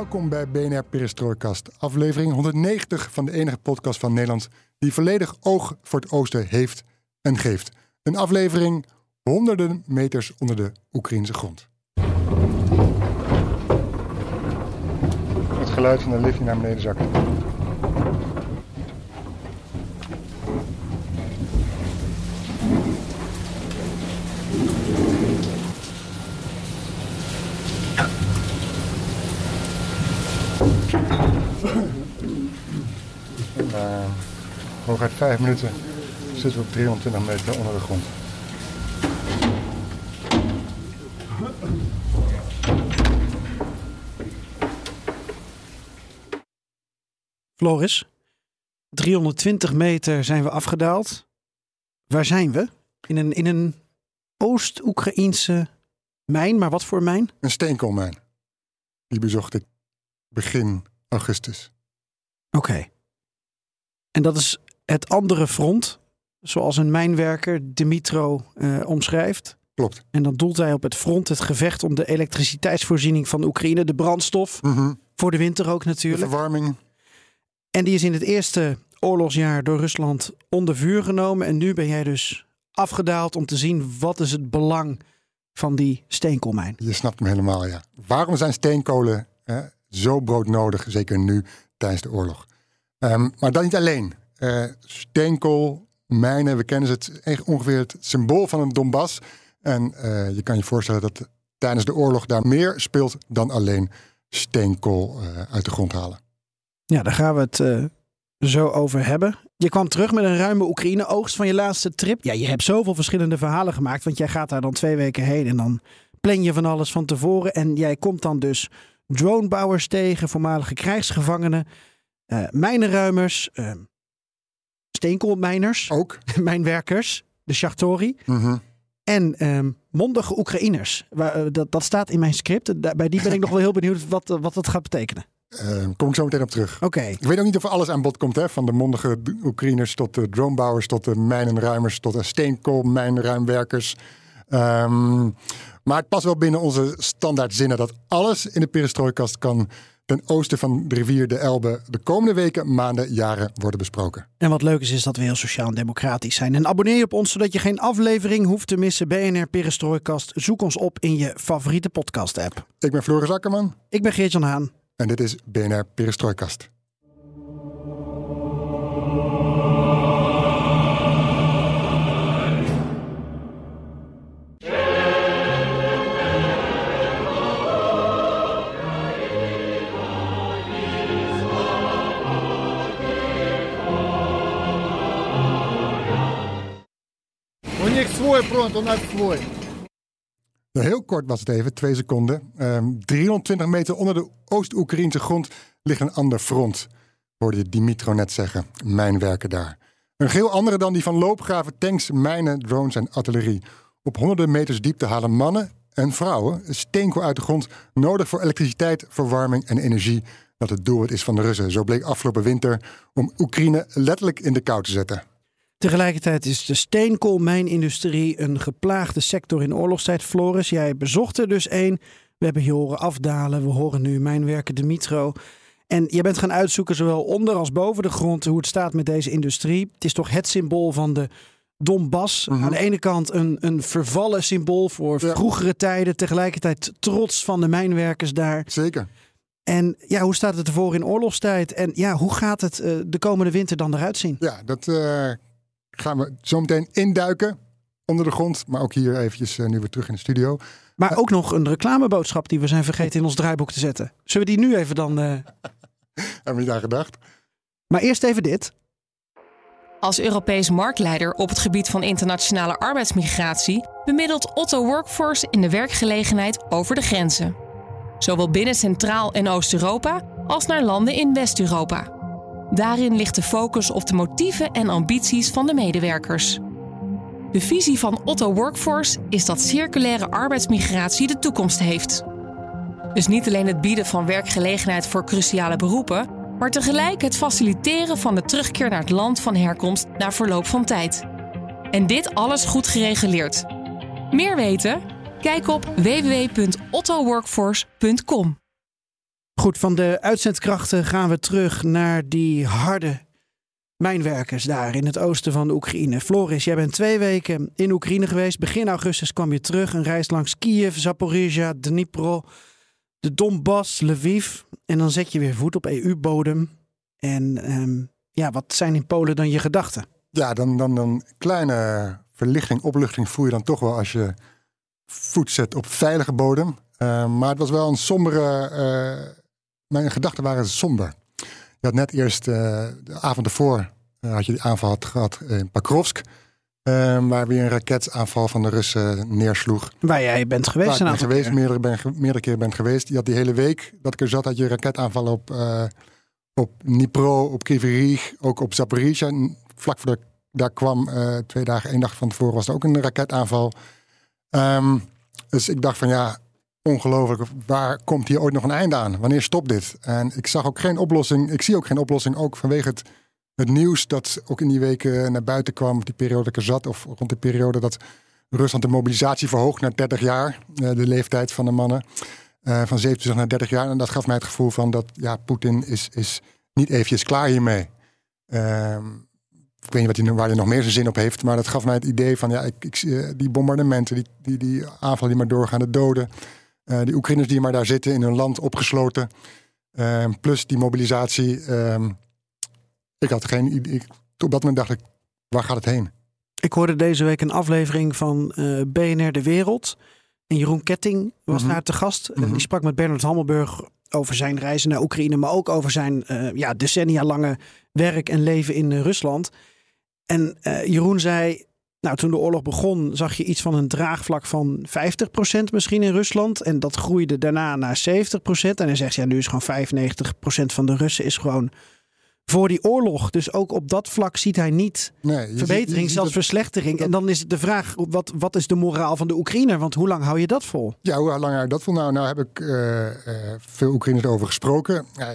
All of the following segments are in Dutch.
Welkom bij BNR Perestrooikast, aflevering 190 van de enige podcast van Nederland die volledig oog voor het oosten heeft en geeft. Een aflevering honderden meters onder de Oekraïnse grond. Het geluid van de lift die naar beneden zakt. En, uh, hooguit vijf minuten zitten we op 320 meter onder de grond. Floris, 320 meter zijn we afgedaald. Waar zijn we? In een, in een Oost-Oekraïnse mijn, maar wat voor mijn? Een steenkoolmijn. Die bezocht ik begin augustus. Oké. En dat is het andere front, zoals een mijnwerker Dimitro eh, omschrijft. Klopt. En dan doelt hij op het front het gevecht om de elektriciteitsvoorziening van Oekraïne, de brandstof, Mhm. voor de winter ook De natuurlijk. verwarming. En die is in het eerste oorlogsjaar door Rusland onder vuur genomen. En nu ben jij dus afgedaald om te zien wat is het belang van die steenkoolmijn. Je snapt hem helemaal, ja. Waarom zijn steenkolen zo broodnodig, zeker nu tijdens de oorlog? Ehm, maar dan niet alleen. Eh, steenkool, mijnen, we kennen het echt ongeveer het symbool van een Donbass. En eh, je kan je voorstellen dat tijdens de oorlog daar meer speelt dan alleen steenkool eh, uit de grond halen. Ja, daar gaan we het zo over hebben. Je kwam terug met een ruime Oekraïne-oogst van je laatste trip. Ja, je hebt zoveel verschillende verhalen gemaakt, want jij gaat daar dan twee weken heen en dan plan je van alles van tevoren. En jij komt dan dus dronebouwers tegen, voormalige krijgsgevangenen, eh mijnenruimers, eh, steenkoolmijners, Ook. mijnwerkers, de Shachtori. Mhm. En ehm, mondige Oekraïners. Waar, eh, dat, dat staat in mijn script. Da- Bij die ben ik nog wel heel benieuwd wat, wat dat gaat betekenen. Eh, kom ik zo meteen op terug. Oké. Ik weet ook niet of er alles aan bod komt, hè? van de mondige Oekraïners tot de dronebouwers, tot de mijnenruimers, tot de steenkoolmijnruimwerkers. Ehm, maar het past wel binnen onze standaard zinnen dat alles in de perestrooikast kan ten oosten van de rivier de Elbe de komende weken, maanden, jaren worden besproken. En wat leuk is, is dat we heel sociaal en democratisch zijn. En abonneer je op ons, zodat je geen aflevering hoeft te missen. BNR Perestrooikast. Zoek ons op in je favoriete podcast-app. Ik ben Floris Akkerman Ik ben Geert-Jan Haan. en dit is BNR Perestrooikast. свой фронт, у нас свой. Nou, Heel kort was het even, twee seconden. Ehm, 320 meter onder de Oost-Oekraïnse grond ligt een ander front. Hoorde je Dimitro net zeggen. Mijnwerken daar. Een geheel andere dan die van loopgraven, tanks, mijnen, drones en artillerie. Op honderden meters diepte halen mannen en vrouwen steenkool uit de grond. Nodig voor elektriciteit, verwarming en energie. Dat het doelwit is van de Russen. Zo bleek afgelopen winter om Oekraïne letterlijk in de kou te zetten. Tegelijkertijd is de steenkoolmijnindustrie een geplaagde sector in oorlogstijd. Floris, jij bezocht er dus één. We hebben je horen afdalen. We horen nu mijnwerker Dimitro. En je bent gaan uitzoeken, zowel onder als boven de grond, hoe het staat met deze industrie. Het is toch het symbool van de Donbass. Mhm. Aan de ene kant een, een vervallen symbool voor Ja. vroegere tijden. Tegelijkertijd trots van de mijnwerkers daar. Zeker. En ja, hoe staat het ervoor in oorlogstijd? En ja, hoe gaat het eh, de komende winter dan eruit zien? Ja, dat eh, gaan we zo meteen induiken onder de grond. Maar ook hier eventjes eh, nu weer terug in de studio. Maar ook nog een reclameboodschap die we zijn vergeten in ons draaiboek te zetten. Zullen we die nu even dan... eh, Hebben we niet aan gedacht? Maar eerst even dit. Als Europees marktleider op het gebied van internationale arbeidsmigratie bemiddelt Otto Workforce in de werkgelegenheid over de grenzen. Zowel binnen Centraal- en Oost-Europa als naar landen in West-Europa. Daarin ligt de focus op de motieven en ambities van de medewerkers. De visie van Otto Workforce is dat circulaire arbeidsmigratie de toekomst heeft. Dus niet alleen het bieden van werkgelegenheid voor cruciale beroepen, maar tegelijk het faciliteren van de terugkeer naar het land van herkomst na verloop van tijd. En dit alles goed gereguleerd. Meer weten? Kijk op www.ottoworkforce.com. Goed, van de uitzendkrachten gaan we terug naar die harde mijnwerkers daar in het oosten van de Oekraïne. Floris, jij bent twee weken in Oekraïne geweest. Begin augustus kwam je terug. Een reis langs Kiev, Zaporizhia, Dnipro, de Donbass, Lviv. En dan zet je weer voet op EU-bodem. En ehm, ja, wat zijn in Polen dan je gedachten? Ja, dan, dan een kleine verlichting, opluchting voel je dan toch wel als je voet zet op veilige bodem. Uh, maar het was wel een sombere. Uh, mijn gedachten waren somber. Je had net eerst uh, de avond ervoor had je die aanval had gehad in Pakrovsk. waar weer een raketaanval van de Russen neersloeg. Waar jij bent geweest? Waar ik ben geweest, meerdere, ben, meerdere keren ben geweest. Je had die hele week dat ik er zat, had je raketaanvallen op, op Dnipro, op Kriverig, ook op Zaporizhia. Vlak ik daar kwam, twee dagen, één dag van tevoren, was er ook een raketaanval. Um, dus ik dacht van ja, ongelooflijk, waar komt hier ooit nog een einde aan? Wanneer stopt dit? En ik zag ook geen oplossing, ik zie ook geen oplossing, ook vanwege het, het nieuws dat ook in die weken naar buiten kwam, die periode dat ik er zat, of rond de periode dat Rusland de mobilisatie verhoogt naar 30 jaar, eh, de leeftijd van de mannen, uh, van 27 naar 30 jaar. En dat gaf mij het gevoel van dat ja, Poetin is, is niet eventjes klaar hiermee. Uh, ik weet niet wat hij, waar hij nog meer zijn zin op heeft. Maar dat gaf mij het idee van ja, ik, ik, eh, die bombardementen, die, die, die aanvallen die maar doorgaan, de doden. Uh, die Oekraïners die maar daar zitten in hun land opgesloten. Uh, plus die mobilisatie. Uh, ik had geen idee. Op dat moment dacht ik, waar gaat het heen? Ik hoorde deze week een aflevering van uh, BNR De Wereld. En Jeroen Ketting was mm daar te gast. Mm -hmm. Die sprak met Bernard Hammelburg over zijn reizen naar Oekraïne, maar ook over zijn uh, ja, decennia lange werk en leven in Rusland. En uh, Jeroen zei, nou toen de oorlog begon zag je iets van een draagvlak van 50% misschien in Rusland. En dat groeide daarna naar 70%. En hij zegt, ja nu is gewoon 95% van de Russen is gewoon voor die oorlog. Dus ook op dat vlak ziet hij niet nee, verbetering, ziet, zelfs het, verslechtering. Dat... En dan is het de vraag, wat, wat is de moraal van de Oekraïner? Want hoe lang hou je dat vol? Ja, hoe lang hou je dat vol? Nou, nou heb ik uh, uh, veel Oekraïners over gesproken. Uh,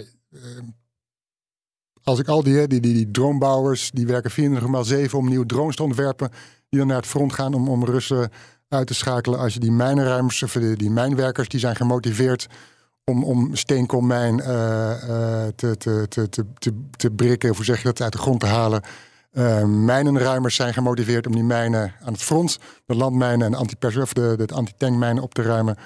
als ik al die, die, die, die dronebouwers, die werken 24 x 7 om nieuwe drones te ontwerpen, die dan naar het front gaan om, om Russen uit te schakelen. Als je die mijnruimers, of die, die mijnwerkers, die zijn gemotiveerd om, om steenkoolmijn uh, uh, te, te, te, te, te, te brikken, of hoe zeg je dat, uit de grond te halen. Uh, mijnenruimers zijn gemotiveerd om die mijnen aan het front, de landmijnen en anti of de, de anti-tankmijnen op te ruimen.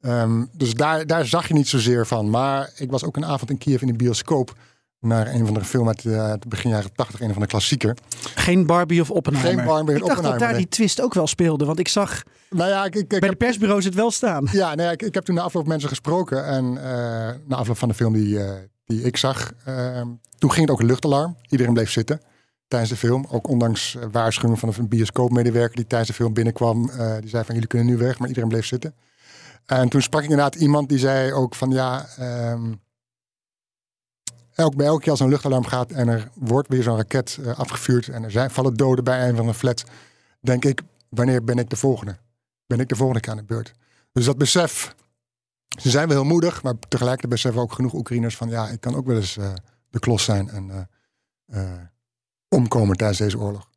Um, dus daar, daar zag je niet zozeer van. Maar ik was ook een avond in Kiev in de bioscoop naar een van de film uit uh, begin jaren 80, een van de klassieker. Geen Barbie of Oppenheimer. Geen Barbie ik dacht Oppenheimer, dat daar die twist ook wel speelde, want ik zag nou ja, ik, ik, bij de persbureaus het wel staan. Ja, nee, ik, ik heb toen na afloop mensen gesproken en uh, na afloop van de film die, uh, die ik zag, toen ging het ook een luchtalarm. Iedereen bleef zitten tijdens de film. Ook ondanks waarschuwingen van een bioscoopmedewerker die tijdens de film binnenkwam. die zei van jullie kunnen nu weg, maar iedereen bleef zitten. En toen sprak ik inderdaad iemand die zei ook van ja... Um, elk, bij elke keer als een luchtalarm gaat en er wordt weer zo'n raket uh, afgevuurd en er zijn, vallen doden bij een van een flat, denk ik, wanneer ben ik de volgende? Ben ik de volgende keer aan de beurt? Dus dat besef, ze zijn wel heel moedig, maar tegelijkertijd beseffen ook genoeg Oekraïners van ja, ik kan ook wel eens uh, de klos zijn en uh, omkomen tijdens deze oorlog.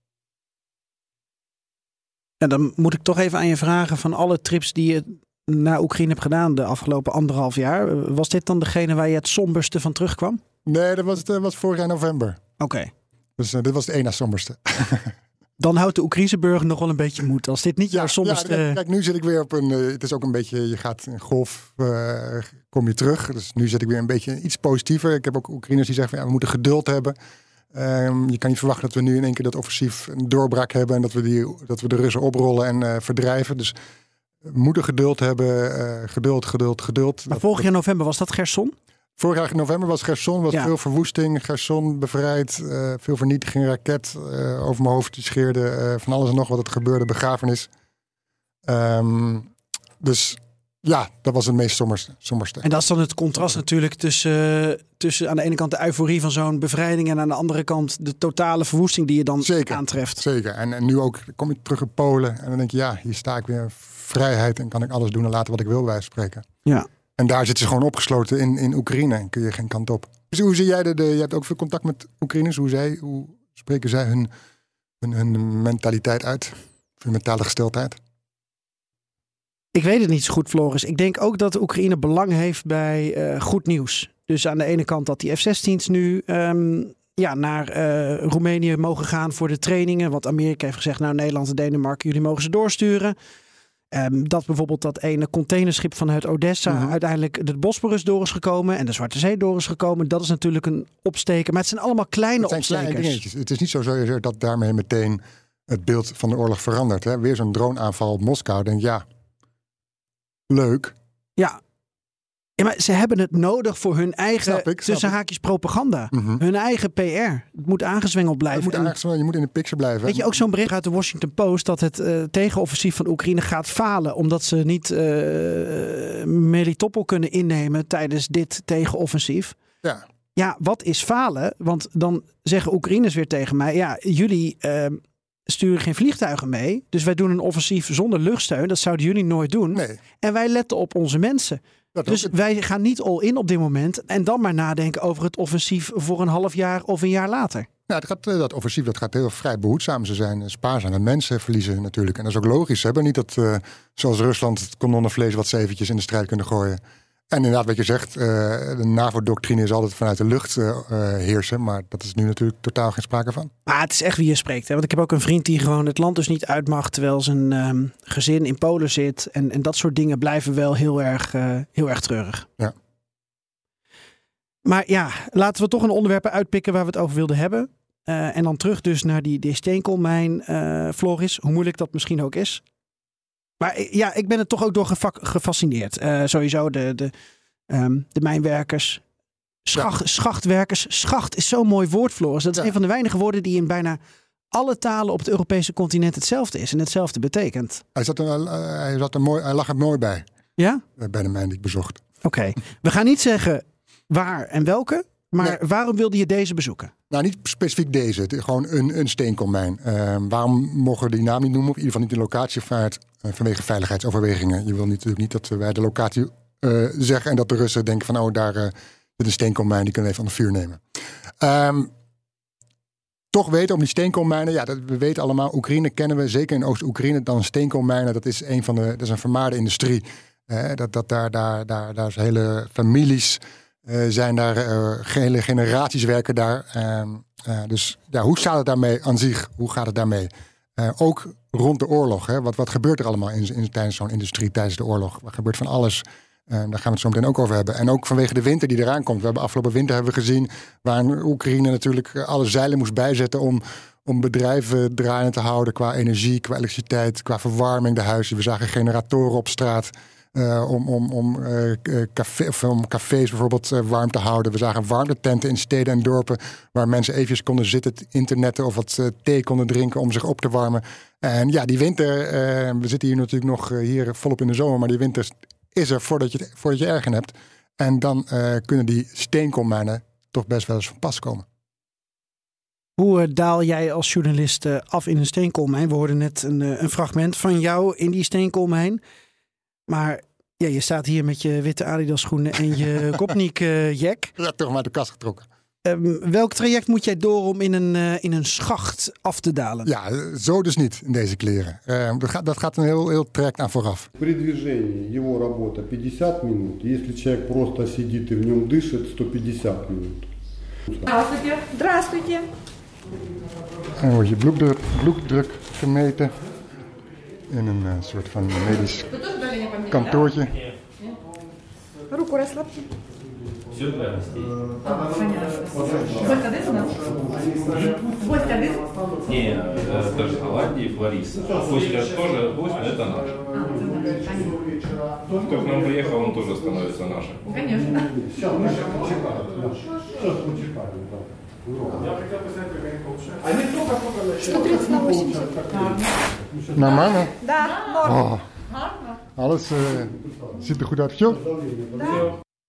En dan moet ik toch even aan je vragen van alle trips die je naar Oekraïne hebt gedaan de afgelopen anderhalf jaar. Was dit dan degene waar je het somberste van terugkwam? Nee, dat was, dat was vorig jaar november. Oké. Okay. Dus uh, dit was het één na somberste. Dan houdt de Oekraïnse burger nog wel een beetje moed. Als dit niet ja, jouw somberste... Ja, kijk, nu zit ik weer op een... Uh, het is ook een beetje... Je gaat in golf, uh, kom je terug. Dus nu zit ik weer een beetje iets positiever. Ik heb ook Oekraïners die zeggen van... Ja, we moeten geduld hebben. Um, je kan niet verwachten dat we nu in één keer dat offensief een doorbraak hebben... en dat we, die, dat we de Russen oprollen en verdrijven. Dus we moeten geduld hebben. geduld, geduld, geduld. Maar vorig jaar november was dat Gerson? Vorig jaar in november was Gerson, was ja. veel verwoesting. Gerson bevrijd, uh, veel vernietiging, raket uh, over mijn hoofd scheerde. Uh, van alles en nog wat er gebeurde, begrafenis. Um, dus ja, dat was het meest somberste. somberste. En dat is dan het contrast natuurlijk tussen, tussen aan de ene kant de euforie van zo'n bevrijding en aan de andere kant de totale verwoesting die je dan Zeker. aantreft. Zeker. En, en nu ook kom je terug in Polen en dan denk je, ja, hier sta ik weer vrijheid en kan ik alles doen en laten wat ik wil bij wijze van spreken. Ja. En daar zitten ze gewoon opgesloten in, in Oekraïne en kun je geen kant op. Dus hoe zie jij de, je hebt ook veel contact met Oekraïners, hoe, zij, hoe spreken zij hun, hun, hun mentaliteit uit? Hun mentale gesteldheid? Ik weet het niet zo goed, Floris. Ik denk ook dat Oekraïne belang heeft bij eh, goed nieuws. Dus aan de ene kant dat die F-16's nu ehm, ja, naar eh, Roemenië mogen gaan voor de trainingen. Want Amerika heeft gezegd, nou Nederland en Denemarken, jullie mogen ze doorsturen. Ehm, dat bijvoorbeeld dat ene containerschip vanuit Odessa Mhm. uiteindelijk de Bosporus door is gekomen en de Zwarte Zee door is gekomen. Dat is natuurlijk een opsteken. Maar het zijn allemaal kleine Het zijn kleine opstekers. dingetjes. Het is niet zo dat daarmee meteen het beeld van de oorlog verandert. Hè? Weer zo'n droneaanval op Moskou. Denk ja, leuk. Ja. Ja, maar ze hebben het nodig voor hun eigen, ik, tussen haakjes, propaganda. Mhm. Hun eigen PR. Het moet aangezwengeld Het blijven. moet je moet in de picture blijven. weet je, ook zo'n bericht uit de Washington Post dat het eh, tegenoffensief van Oekraïne gaat falen. Omdat ze niet eh Melitopol kunnen innemen tijdens dit tegenoffensief. Ja. Ja, wat is falen? Want dan zeggen Oekraïners weer tegen mij: ja, jullie eh, sturen geen vliegtuigen mee. Dus wij doen een offensief zonder luchtsteun. Dat zouden jullie nooit doen. Nee, En wij letten op onze mensen. Dat Dus ook. wij gaan niet all in op dit moment. En dan maar nadenken over het offensief voor een half jaar of een jaar later. Ja, het gaat, eh, dat offensief dat gaat heel vrij behoedzaam. Ze zijn spaarzaam en mensen verliezen natuurlijk. En dat is ook logisch. Ze hebben niet dat, eh, zoals Rusland, het kanonnenvlees wat ze eventjes in de strijd kunnen gooien. En inderdaad, wat je zegt, eh, de NAVO-doctrine is altijd vanuit de lucht eh, eh, heersen. Maar dat is nu natuurlijk totaal geen sprake van. Maar het is echt wie je spreekt. Hè? Want ik heb ook een vriend die gewoon het land dus niet uit mag. Terwijl zijn ehm, gezin in Polen zit. En, en dat soort dingen blijven wel heel erg, heel erg treurig. Ja. Maar ja, laten we toch een onderwerp uitpikken waar we het over wilden hebben. En dan terug dus naar die, die steenkoolmijn, Floris. Hoe moeilijk dat misschien ook is. Maar eh, ja, ik ben er toch ook door gefa- gefascineerd. Eh, sowieso de, de, ehm, de mijnwerkers. Schacht, Schachtwerkers. Schacht is zo'n mooi woord, Floris. Dat is Ja. een van de weinige woorden die in bijna alle talen op het Europese continent hetzelfde is. En hetzelfde betekent. Hij, zat er, eh, hij, zat er mooi, hij lag er mooi bij, Ja? bij de mijn die ik bezocht. Oké. We gaan niet zeggen waar en welke. Maar Nee. waarom wilde je deze bezoeken? Nou, niet specifiek deze. Het is gewoon een, een steenkoolmijn. Eh, waarom mogen we die naam niet noemen? Of in ieder geval niet de locatie vanuit, eh, vanwege veiligheidsoverwegingen. Je wil natuurlijk niet dat wij de locatie eh, zeggen en dat de Russen denken van oh, daar eh, zit een steenkoolmijn, die kunnen we even aan de vuur nemen. Ehm, toch weten om die steenkoolmijnen, ja, dat, we weten allemaal, Oekraïne kennen we, zeker in Oost-Oekraïne, dan steenkoolmijnen, dat is een van de, dat is een vermaarde industrie. Eh, dat, dat daar, daar, daar, daar is hele families eh, zijn daar, eh, hele generaties werken daar. Ehm, eh, dus ja, hoe staat het daarmee aan zich? Hoe gaat het daarmee? Eh, ook rond de oorlog. Hè? Wat, wat gebeurt er allemaal in, in, tijdens zo'n industrie, tijdens de oorlog? Er gebeurt van alles. Eh, daar gaan we het zo meteen ook over hebben. En ook vanwege de winter die eraan komt. We hebben afgelopen winter hebben we gezien waar Oekraïne natuurlijk eh, alle zeilen moest bijzetten om, om bedrijven draaiende te houden qua energie, qua elektriciteit, qua verwarming, de huizen. We zagen generatoren op straat. Eh, om, om, om, eh, café, of om cafés bijvoorbeeld warm te houden. We zagen warmtetenten in steden en dorpen waar mensen eventjes konden zitten, internetten of wat thee konden drinken om zich op te warmen. En ja, die winter, we zitten hier natuurlijk nog hier volop in de zomer, maar die winter is er voordat je, voordat je ergen hebt. En dan kunnen die steenkoolmijnen toch best wel eens van pas komen. Hoe daal jij als journalist af in een steenkoolmijn? We hoorden net een, een fragment van jou in die steenkoolmijn. Maar ja, je staat hier met je witte Adidas schoenen en je Gopnik eh jack. Ja, toch maar uit de kast getrokken. Ehm, welk traject moet jij door om in een, eh, in een schacht af te dalen? Ja, eh, zo dus niet in deze kleren. Eh, dat, gaat, dat gaat een heel, heel traject aan vooraf. При движении его работа 50 минут. Если человек просто сидит и в нем дышит, 150 минут. Здравствуйте. Здравствуйте. En dan wordt je bloeddruk, bloeddruk gemeten. in een soort van medisch kantoortje. Руку расслабьте. Все, а, да. Сколько дыр Не, э, это же Голландия и Флориса. Гость тоже гость, это наш. Кто к нам приехал, он тоже становится нашим. Конечно. Все, мы же 130 на 80. Normaal? Да, норм. Oh, alles eh, Ziet er goed uit, joh.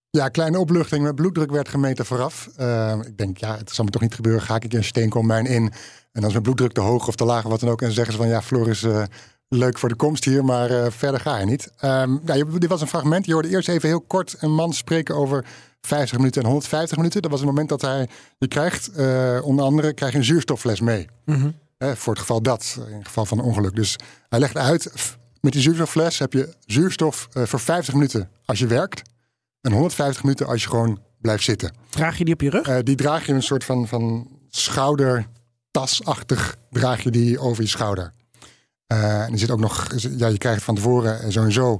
Ja, kleine opluchting. Mijn bloeddruk werd gemeten vooraf. Uh, ik denk, ja, het zal me toch niet gebeuren. Ga ik een keer een steenkoolmijn in. En dan is mijn bloeddruk te hoog of te laag of wat dan ook. En dan zeggen ze van, ja, Floris, uh, leuk voor de komst hier, maar uh, verder ga je niet. Um, ja, dit was een fragment. Je hoorde eerst even heel kort een man spreken over 50 minuten en 150 minuten. Dat was het moment dat hij, je krijgt, onder andere, krijg je een zuurstoffles mee. Mhm. Mm -hmm. voor het geval dat, in het geval van een ongeluk. Dus hij legt uit, met die zuurstoffles heb je zuurstof voor 50 minuten als je werkt. En 150 minuten als je gewoon blijft zitten. Draag je die op je rug? Uh, die draag je een soort van, van schoudertasachtig draag je die over je schouder. En er zit ook nog, ja, je krijgt van tevoren sowieso,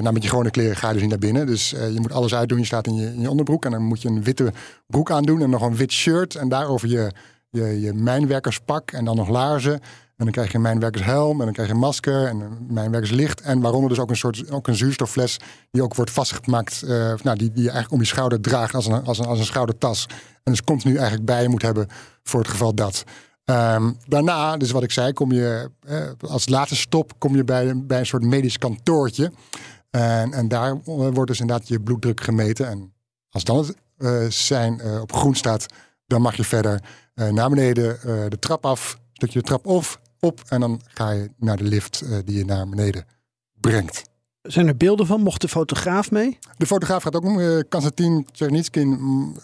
nou met je gewone kleren ga je dus niet naar binnen. Dus je moet alles uitdoen. Je staat in je, je onderbroek en dan moet je een witte broek aandoen en nog een wit shirt. En daarover je, je, je mijnwerkerspak en dan nog laarzen. En dan krijg je een mijnwerkershelm en dan krijg je een masker en een mijnwerkerslicht. En waaronder dus ook een soort ook een zuurstoffles die ook wordt vastgemaakt. Uh, nou, die, die je eigenlijk om je schouder draagt als een, als een, als een schoudertas. En dus continu eigenlijk bij je moet hebben voor het geval dat. Um, daarna, dus wat ik zei, kom je als laatste stop kom je bij, bij een soort medisch kantoortje. En, en daar wordt dus inderdaad je bloeddruk gemeten. En als dan het uh, zijn op groen staat, dan mag je verder naar beneden de trap af. Stukje de trap of op en dan ga je naar de lift die je naar beneden brengt. Zijn er beelden van? Mocht de fotograaf mee? De fotograaf gaat ook uh, Konstantin Czernitskin mm,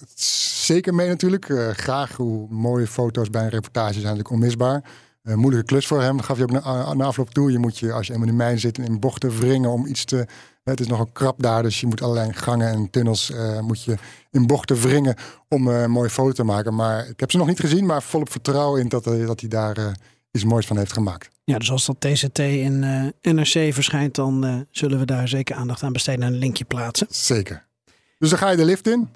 zeker mee natuurlijk. Graag, hoe mooie foto's bij een reportage zijn natuurlijk onmisbaar. Uh, moeilijke klus voor hem, dat gaf je ook na, na afloop toe. Je moet je, als je eenmaal in de mijn zit, in bochten wringen om iets te... Het is nogal krap daar, dus je moet allerlei gangen en tunnels moet je in bochten wringen om een mooie foto te maken. Maar ik heb ze nog niet gezien, maar volop vertrouwen in dat, dat hij daar iets moois van heeft gemaakt. Ja, dus als dat TCT in uh, NRC verschijnt, dan uh, zullen we daar zeker aandacht aan besteden en een linkje plaatsen. Zeker. Dus dan ga je de lift in.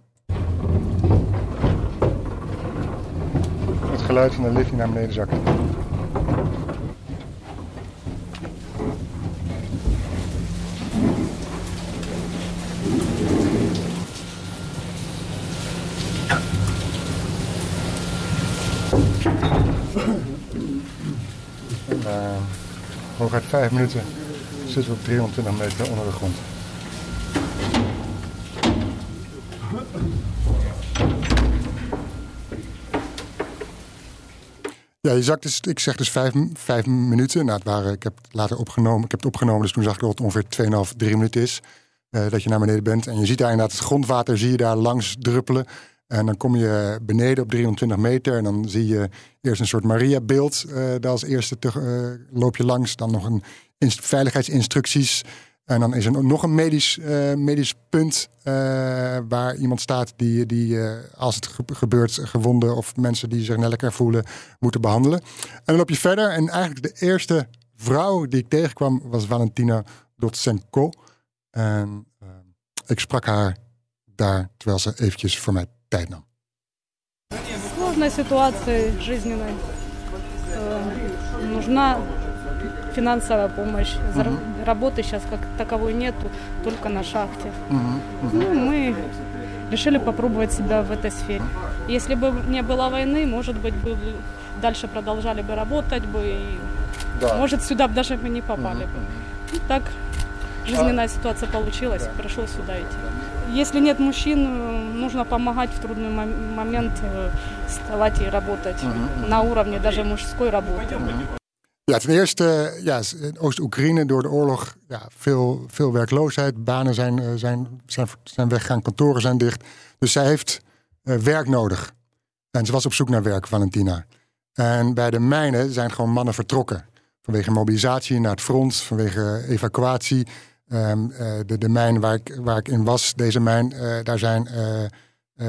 Het geluid van de lift die naar beneden zakt. Uh, hooguit vijf minuten zitten we op 320 meter onder de grond. Ja, je zakt dus, ik zeg dus vijf, vijf minuten. Nou, het waren, ik heb het later opgenomen. Ik heb het opgenomen, dus toen zag ik dat het ongeveer 2,5, 3 minuten is. Uh, dat je naar beneden bent. En je ziet daar inderdaad het grondwater, zie je daar langs druppelen. En dan kom je beneden op 320 meter en dan zie je eerst een soort Maria-beeld. Uh, daar als eerste te, uh, loop je langs. Dan nog een veiligheidsinstructies. En dan is er nog een medisch, uh, medisch punt waar iemand staat die, die als het gebeurt, gewonden of mensen die zich lekker voelen, moeten behandelen. En dan loop je verder. En eigenlijk de eerste vrouw die ik tegenkwam was Valentina Dotsenko. En ik sprak haar daar terwijl ze eventjes voor mij nam. Сложной ситуации жизненной. Нужна финансовая помощь. Угу. Работы сейчас как таковой нету, только на шахте. Угу. Ну, мы решили попробовать себя в этой сфере. Если бы не было войны, может быть, бы дальше продолжали бы работать бы и, да. может, сюда бы даже мы не попали бы. Ну, так жизненная ситуация получилась, пришлось сюда идти. Если нет мужчин, нужно помогать в трудный момент вставать и работать Mhm. на уровне даже мужской работы. Ja, ten eerste, ja, Oost-Oekraïne door de oorlog, ja, veel, veel werkloosheid. Banen zijn, eh, zijn, zijn, zijn weggegaan, kantoren zijn dicht. Dus zij heeft uh, werk nodig. En ze was op zoek naar werk, Valentina. En bij de mijnen zijn gewoon mannen vertrokken. Vanwege mobilisatie naar het front, vanwege evacuatie. Um, uh, de, de mijn waar ik, waar ik in was, deze mijn, uh, daar zijn, uh,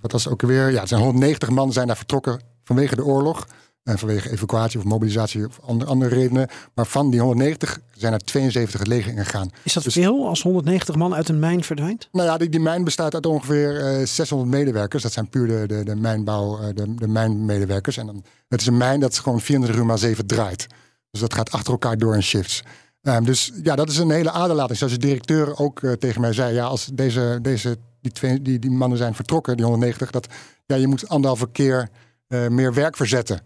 wat was het ook alweer? Ja, er zijn 190 man zijn daar vertrokken vanwege de oorlog. En vanwege evacuatie of mobilisatie of andere, andere redenen. Maar van die 190 zijn er 72 het leger ingegaan. Is dat dus, veel als 190 man uit een mijn verdwijnt? Nou ja, die, die mijn bestaat uit ongeveer uh, 600 medewerkers. Dat zijn puur de, de, de mijnbouw, uh, de, de mijnmedewerkers. En dan, het is een mijn dat gewoon 24 uur maar 7 draait. Dus dat gaat achter elkaar door in shifts. Um, dus ja, dat is een hele aderlating. Zoals de directeur ook uh, tegen mij zei. Ja, als deze, deze, die, twee, die, die mannen zijn vertrokken, die 190, dat ja, je moet anderhalve keer uh, meer werk verzetten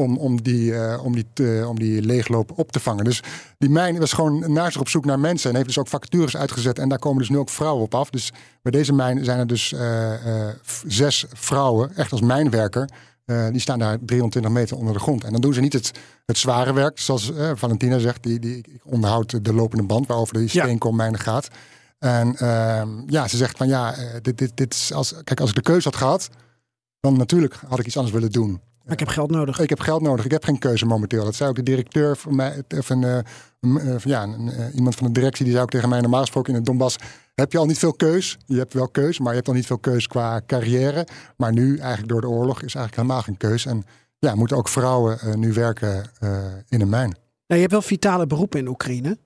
om, om, die, eh, om, die, om die leegloop op te vangen. Dus die mijn was gewoon naar zich op zoek naar mensen en heeft dus ook vacatures uitgezet. En daar komen dus nu ook vrouwen op af. Dus bij deze mijn zijn er dus eh, eh, zes vrouwen, echt als mijnwerker. Eh, die staan daar 320 meter onder de grond. En dan doen ze niet het, het zware werk, zoals eh, Valentina zegt. Die, die ik onderhoud de lopende band waarover die Ja. steenkoolmijnen gaat. En ehm, ja, ze zegt van ja, eh, dit, dit, dit is als, kijk, als ik de keuze had gehad, dan natuurlijk had ik iets anders willen doen. Maar ik heb geld nodig. Ik heb geld nodig. Ik heb geen keuze momenteel. Dat zei ook de directeur van mij, of een, eh, eh, ja, eh, iemand van de directie, die zei ook tegen mij normaal gesproken in het Donbass. Heb je al niet veel keus? Je hebt wel keus, maar je hebt al niet veel keus qua carrière. Maar nu, eigenlijk door de oorlog, is eigenlijk helemaal geen keus. En ja, moeten ook vrouwen nu werken in een mijn. Nou, je hebt wel vitale beroepen in Oekraïne.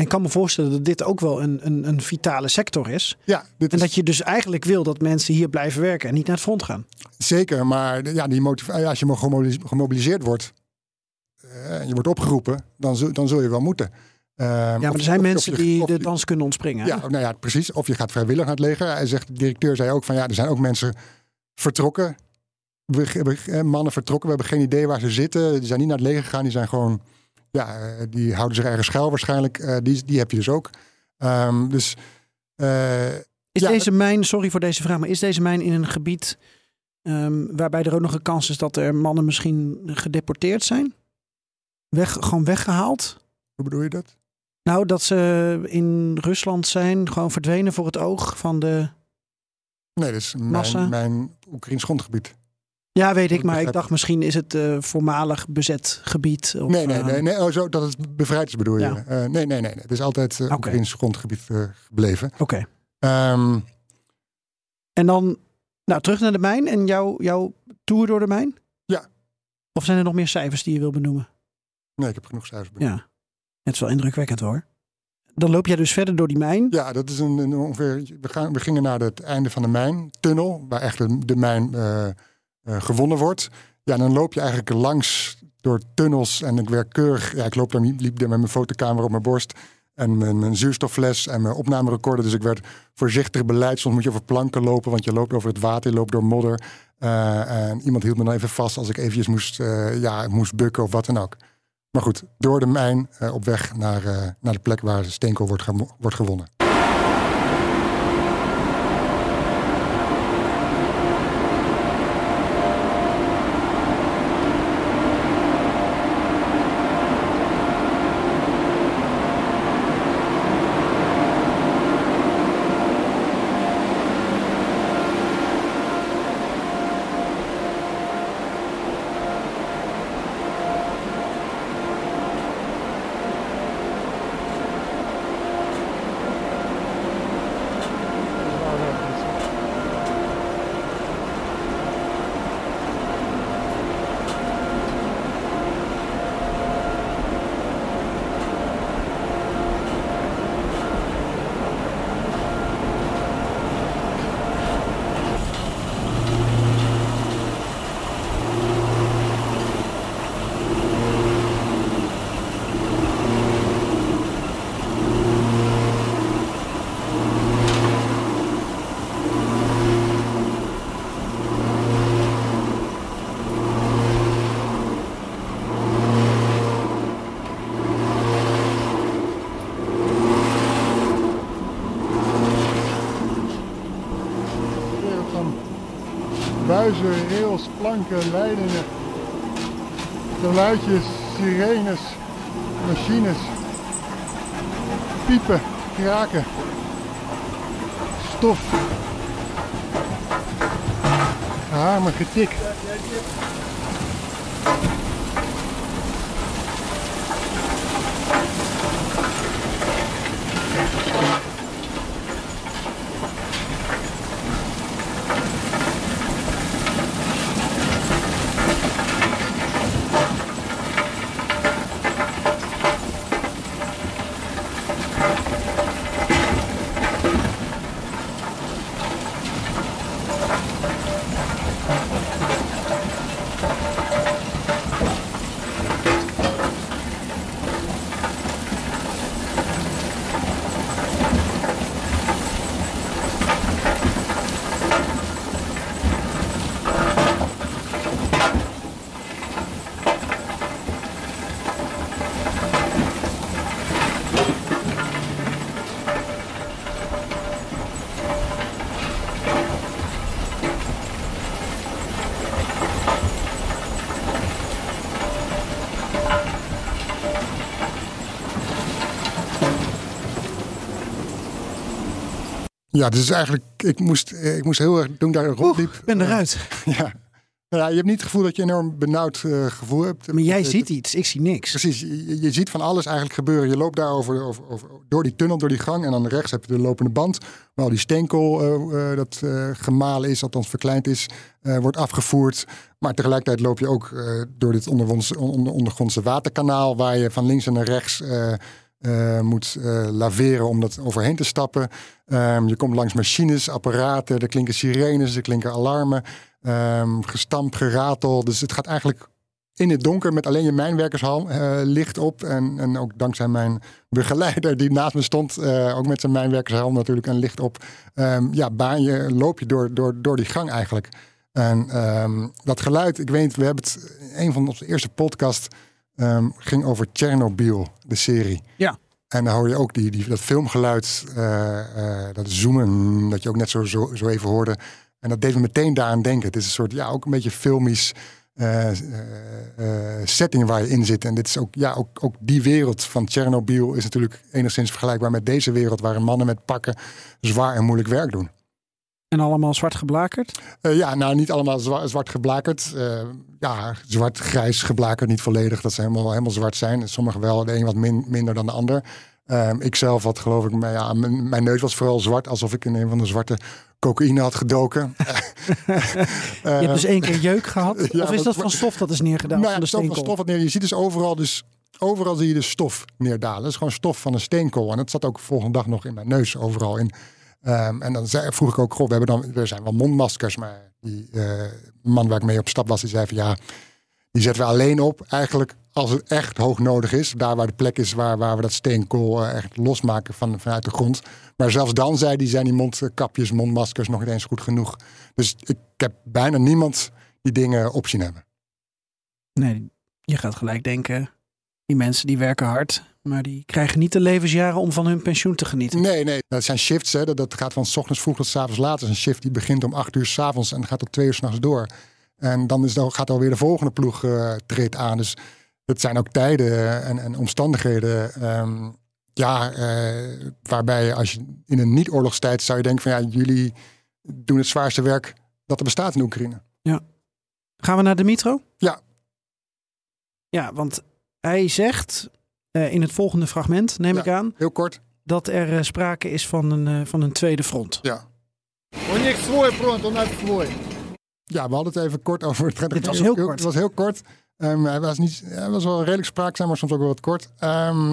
En ik kan me voorstellen dat dit ook wel een, een, een vitale sector is. Ja, dit En is dat je dus eigenlijk wil dat mensen hier blijven werken en niet naar het front gaan. zeker. Maar ja, die als je gemobiliseerd wordt, eh, en je wordt opgeroepen, dan zul, dan zul je wel moeten. Ehm, Ja, maar of- er zijn of- of mensen je- die de dans kunnen ontspringen. hè? Ja, nou ja, precies. Of je gaat vrijwillig naar het leger. Hij zegt, de directeur zei ook van ja, er zijn ook mensen vertrokken. We eh, mannen vertrokken. We hebben geen idee waar ze zitten. Die zijn niet naar het leger gegaan. Die zijn gewoon, ja, eh, die houden zich ergens schuil waarschijnlijk. Eh, die, die heb je dus ook. Ehm, dus eh, Is ja, deze mijn, sorry voor deze vraag, maar is deze mijn in een gebied ehm, waarbij er ook nog een kans is dat er mannen misschien gedeporteerd zijn? Weg, gewoon weggehaald? hoe bedoel je dat? Nou, dat ze in Rusland zijn, gewoon verdwenen voor het oog van de. Nee, dat is Massa? mijn, mijn Oekraïns grondgebied. Ja, weet ik, maar ik dacht misschien is het eh, voormalig bezet gebied. Of, nee, nee, eh, nee, nee. Oh, zo dat het bevrijd is bedoel je? Eh, nee, nee, nee, nee. Het is altijd Oké. Oekraïns grondgebied gebleven. Oké. Ehm, En dan, nou, terug naar de mijn en jouw, jouw tour door de mijn? Ja. Of zijn er nog meer cijfers die je wil benoemen? nee, ik heb genoeg cijfers. benoemd. Ja. Het is wel indrukwekkend hoor. Dan loop jij dus verder door die mijn. Ja, dat is een, een ongeveer. We, gaan, we gingen naar het einde van de mijntunnel, waar echt de, de mijn gewonnen wordt. Ja, dan loop je eigenlijk langs door tunnels en ik werk keurig. Ja, ik loop daar, liep daar met mijn fotocamera op mijn borst en mijn, mijn zuurstoffles en mijn opnamerecorder. Dus ik werd voorzichtig beleid. Soms moet je over planken lopen, want je loopt over het water, je loopt door modder. Eh, en iemand hield me dan even vast als ik eventjes moest, eh, ja, moest bukken of wat dan ook. Maar goed, door de mijn eh, op weg naar, eh, naar de plek waar steenkool wordt, wordt gewonnen. wereld van buizen, rails, planken, leidingen, geluidjes, sirenes, machines, piepen, kraken, stof, gehamer, getik. Ja, dus eigenlijk, ik moest, eh, ik moest heel erg, toen ik daar rondliep... Ik ben eruit. Ja. Ja, je hebt niet het gevoel dat je een enorm benauwd eh, gevoel hebt. Maar jij Het- ziet iets, ik zie niks. Precies, je, je ziet van alles eigenlijk gebeuren. Je loopt daar over, over, over- door die tunnel, door die gang. En dan rechts heb je de lopende band. Waar al die steenkool eh, eh, dat eh, gemalen is, althans verkleind is, eh, wordt afgevoerd. Maar tegelijkertijd loop je ook eh, door dit ondergrondse, onder, ondergrondse waterkanaal. Waar je van links en naar rechts eh, moet eh, laveren om dat overheen te stappen. Ehm, je komt langs machines, apparaten. Er klinken sirenes, er klinken alarmen. Ehm, gestamp, geratel. Dus het gaat eigenlijk in het donker met alleen je mijnwerkershalm eh, licht op. En, en ook dankzij mijn begeleider die naast me stond, ook met zijn mijnwerkershalm natuurlijk een licht op. Ehm, ja, baan je, loop je door, door, door die gang eigenlijk. En dat geluid, ik weet, we hebben het, een van onze eerste podcast ehm, ging over Chernobyl, de serie. Ja. En dan hoor je ook die, die, dat filmgeluid, eh, eh, dat zoomen, dat je ook net zo, zo, zo even hoorde. En dat deed me meteen daaraan denken. Het is een soort, ja, ook een beetje filmisch eh, setting waar je in zit. En dit is ook, ja, ook, ook die wereld van Tsjernobyl is natuurlijk enigszins vergelijkbaar met deze wereld, waarin mannen met pakken zwaar en moeilijk werk doen. En allemaal zwart geblakerd. Eh, ja, nou niet allemaal zwa- zwart geblakerd. Eh, ja, zwart-grijs geblakerd, niet volledig. Dat ze helemaal, helemaal zwart zijn. Sommigen wel, de een wat min- minder dan de ander. Ehm, ik zelf had geloof ik, mijn, ja, mijn, mijn neus was vooral zwart, alsof ik in een van de zwarte cocaïne had gedoken. Je hebt dus één keer jeuk gehad. Eh, ja, of is dat van stof dat is neergedaan? Nou van ja, de stof, van stof wat neer. Je ziet dus overal, dus overal zie je dus stof neerdalen. Dat is gewoon stof van een steenkool. En dat zat ook de volgende dag nog in mijn neus overal in. Ehm, en dan zei, vroeg ik ook, we hebben dan, er zijn wel mondmaskers, maar die eh, man waar ik mee op stap was, die zei van ja, die zetten we alleen op eigenlijk als het echt hoog nodig is. Daar waar de plek is waar, waar we dat steenkool eh, echt losmaken van, vanuit de grond. Maar zelfs dan zei die, zijn die mondkapjes, mondmaskers nog niet eens goed genoeg. Dus ik heb bijna niemand die dingen op zien hebben. Nee, je gaat gelijk denken, die mensen die werken hard, maar die krijgen niet de levensjaren om van hun pensioen te genieten. Nee, nee. Dat zijn shifts. Hè. Dat, dat gaat van 's ochtends vroeg tot 's avonds laat. Dat is een shift die begint om 8 uur 's avonds en gaat tot 2 uur s'nachts door. En dan is, dan gaat alweer de volgende ploeg eh treedt aan. Dus het zijn ook tijden en, en omstandigheden. ehm, ja, eh, waarbij als je in een niet-oorlogstijd zou je denken van ja, jullie doen het zwaarste werk dat er bestaat in Oekraïne. Gaan we naar Dimitro? Ja. Ja, want hij zegt eh, in het volgende fragment, neem ik aan. Heel kort. Dat er eh, sprake is van een, eh, van een tweede front. Ja. Ja, we hadden het even kort over. Het, het, was heel kort. Het was heel kort. Ehm, hij, was niet, hij was wel redelijk spraakzaam, maar soms ook wel wat kort. Ehm,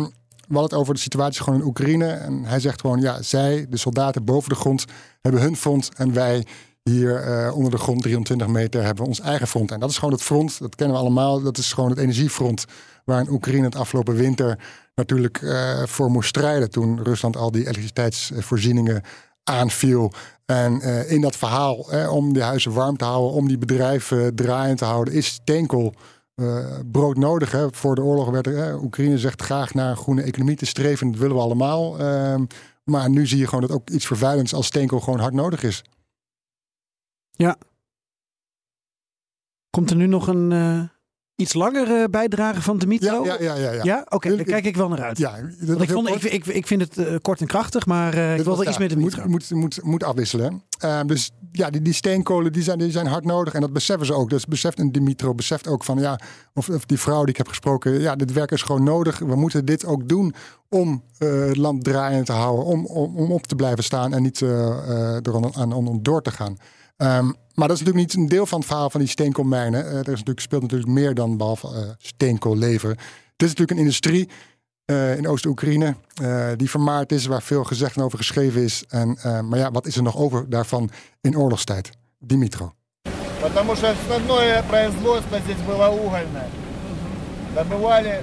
we hadden het over de situatie gewoon in Oekraïne. En hij zegt gewoon, ja, zij, de soldaten boven de grond, hebben hun front. En wij hier onder de grond, 23 meter, hebben ons eigen front. En dat is gewoon het front, dat kennen we allemaal. Dat is gewoon het energiefront waar in Oekraïne het afgelopen winter natuurlijk eh, voor moest strijden. Toen Rusland al die elektriciteitsvoorzieningen aanviel. En eh, in dat verhaal, eh, om die huizen warm te houden, om die bedrijven draaiend te houden, is steenkool eh, broodnodig. Hè. Voor de oorlog werd er, eh, Oekraïne zegt graag naar een groene economie te streven. Dat willen we allemaal. Ehm, maar nu zie je gewoon dat ook iets vervuilends als steenkool gewoon hard nodig is. Komt er nu nog een iets langere bijdrage van Dimitro? Ja, ja, ja. ja, ja. Oké, daar kijk ik wel naar uit. Ja, dat ik, vond, ik, ik, ik vind het eh, kort en krachtig, maar eh, ik wil er iets met Dimitro. Moet, moet, moet, moet afwisselen. Ehm, dus ja, die, die steenkolen die zijn, die zijn hard nodig. En dat beseffen ze ook. Dus beseft een Dimitro beseft ook van ja, of, of die vrouw die ik heb gesproken. Ja, dit werk is gewoon nodig. We moeten dit ook doen om eh, het land draaiend te houden. Om, om, om op te blijven staan en niet eh, eh, er aan, aan, aan door te gaan. Ehm, maar dat is natuurlijk niet een deel van het verhaal van die steenkoolmijnen. Eh, er is natuurlijk, speelt natuurlijk meer dan behalve eh steenkool leveren. Het is natuurlijk een industrie eh, in Oost-Oekraïne eh, die vermaard is, waar veel gezegd en over geschreven is. En, eh, maar ja, wat is er nog over daarvan in oorlogstijd? Dimitro. Потому что основное производство здесь было угольное. Добывали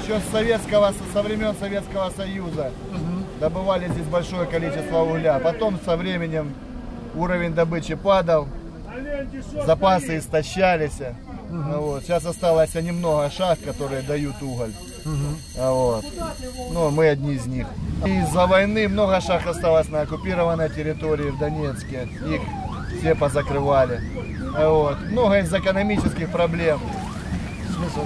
еще с советского, со времен Советского Союза. Добывали здесь большое количество угля. Потом со временем уровень добычи падал, запасы истощались. Ну Вот. Сейчас осталось немного шахт, которые дают уголь. А Вот. Ну, мы одни из них. Из-за войны много шахт осталось на оккупированной территории в Донецке. Их все позакрывали. А Вот. Много из экономических проблем. Смысл?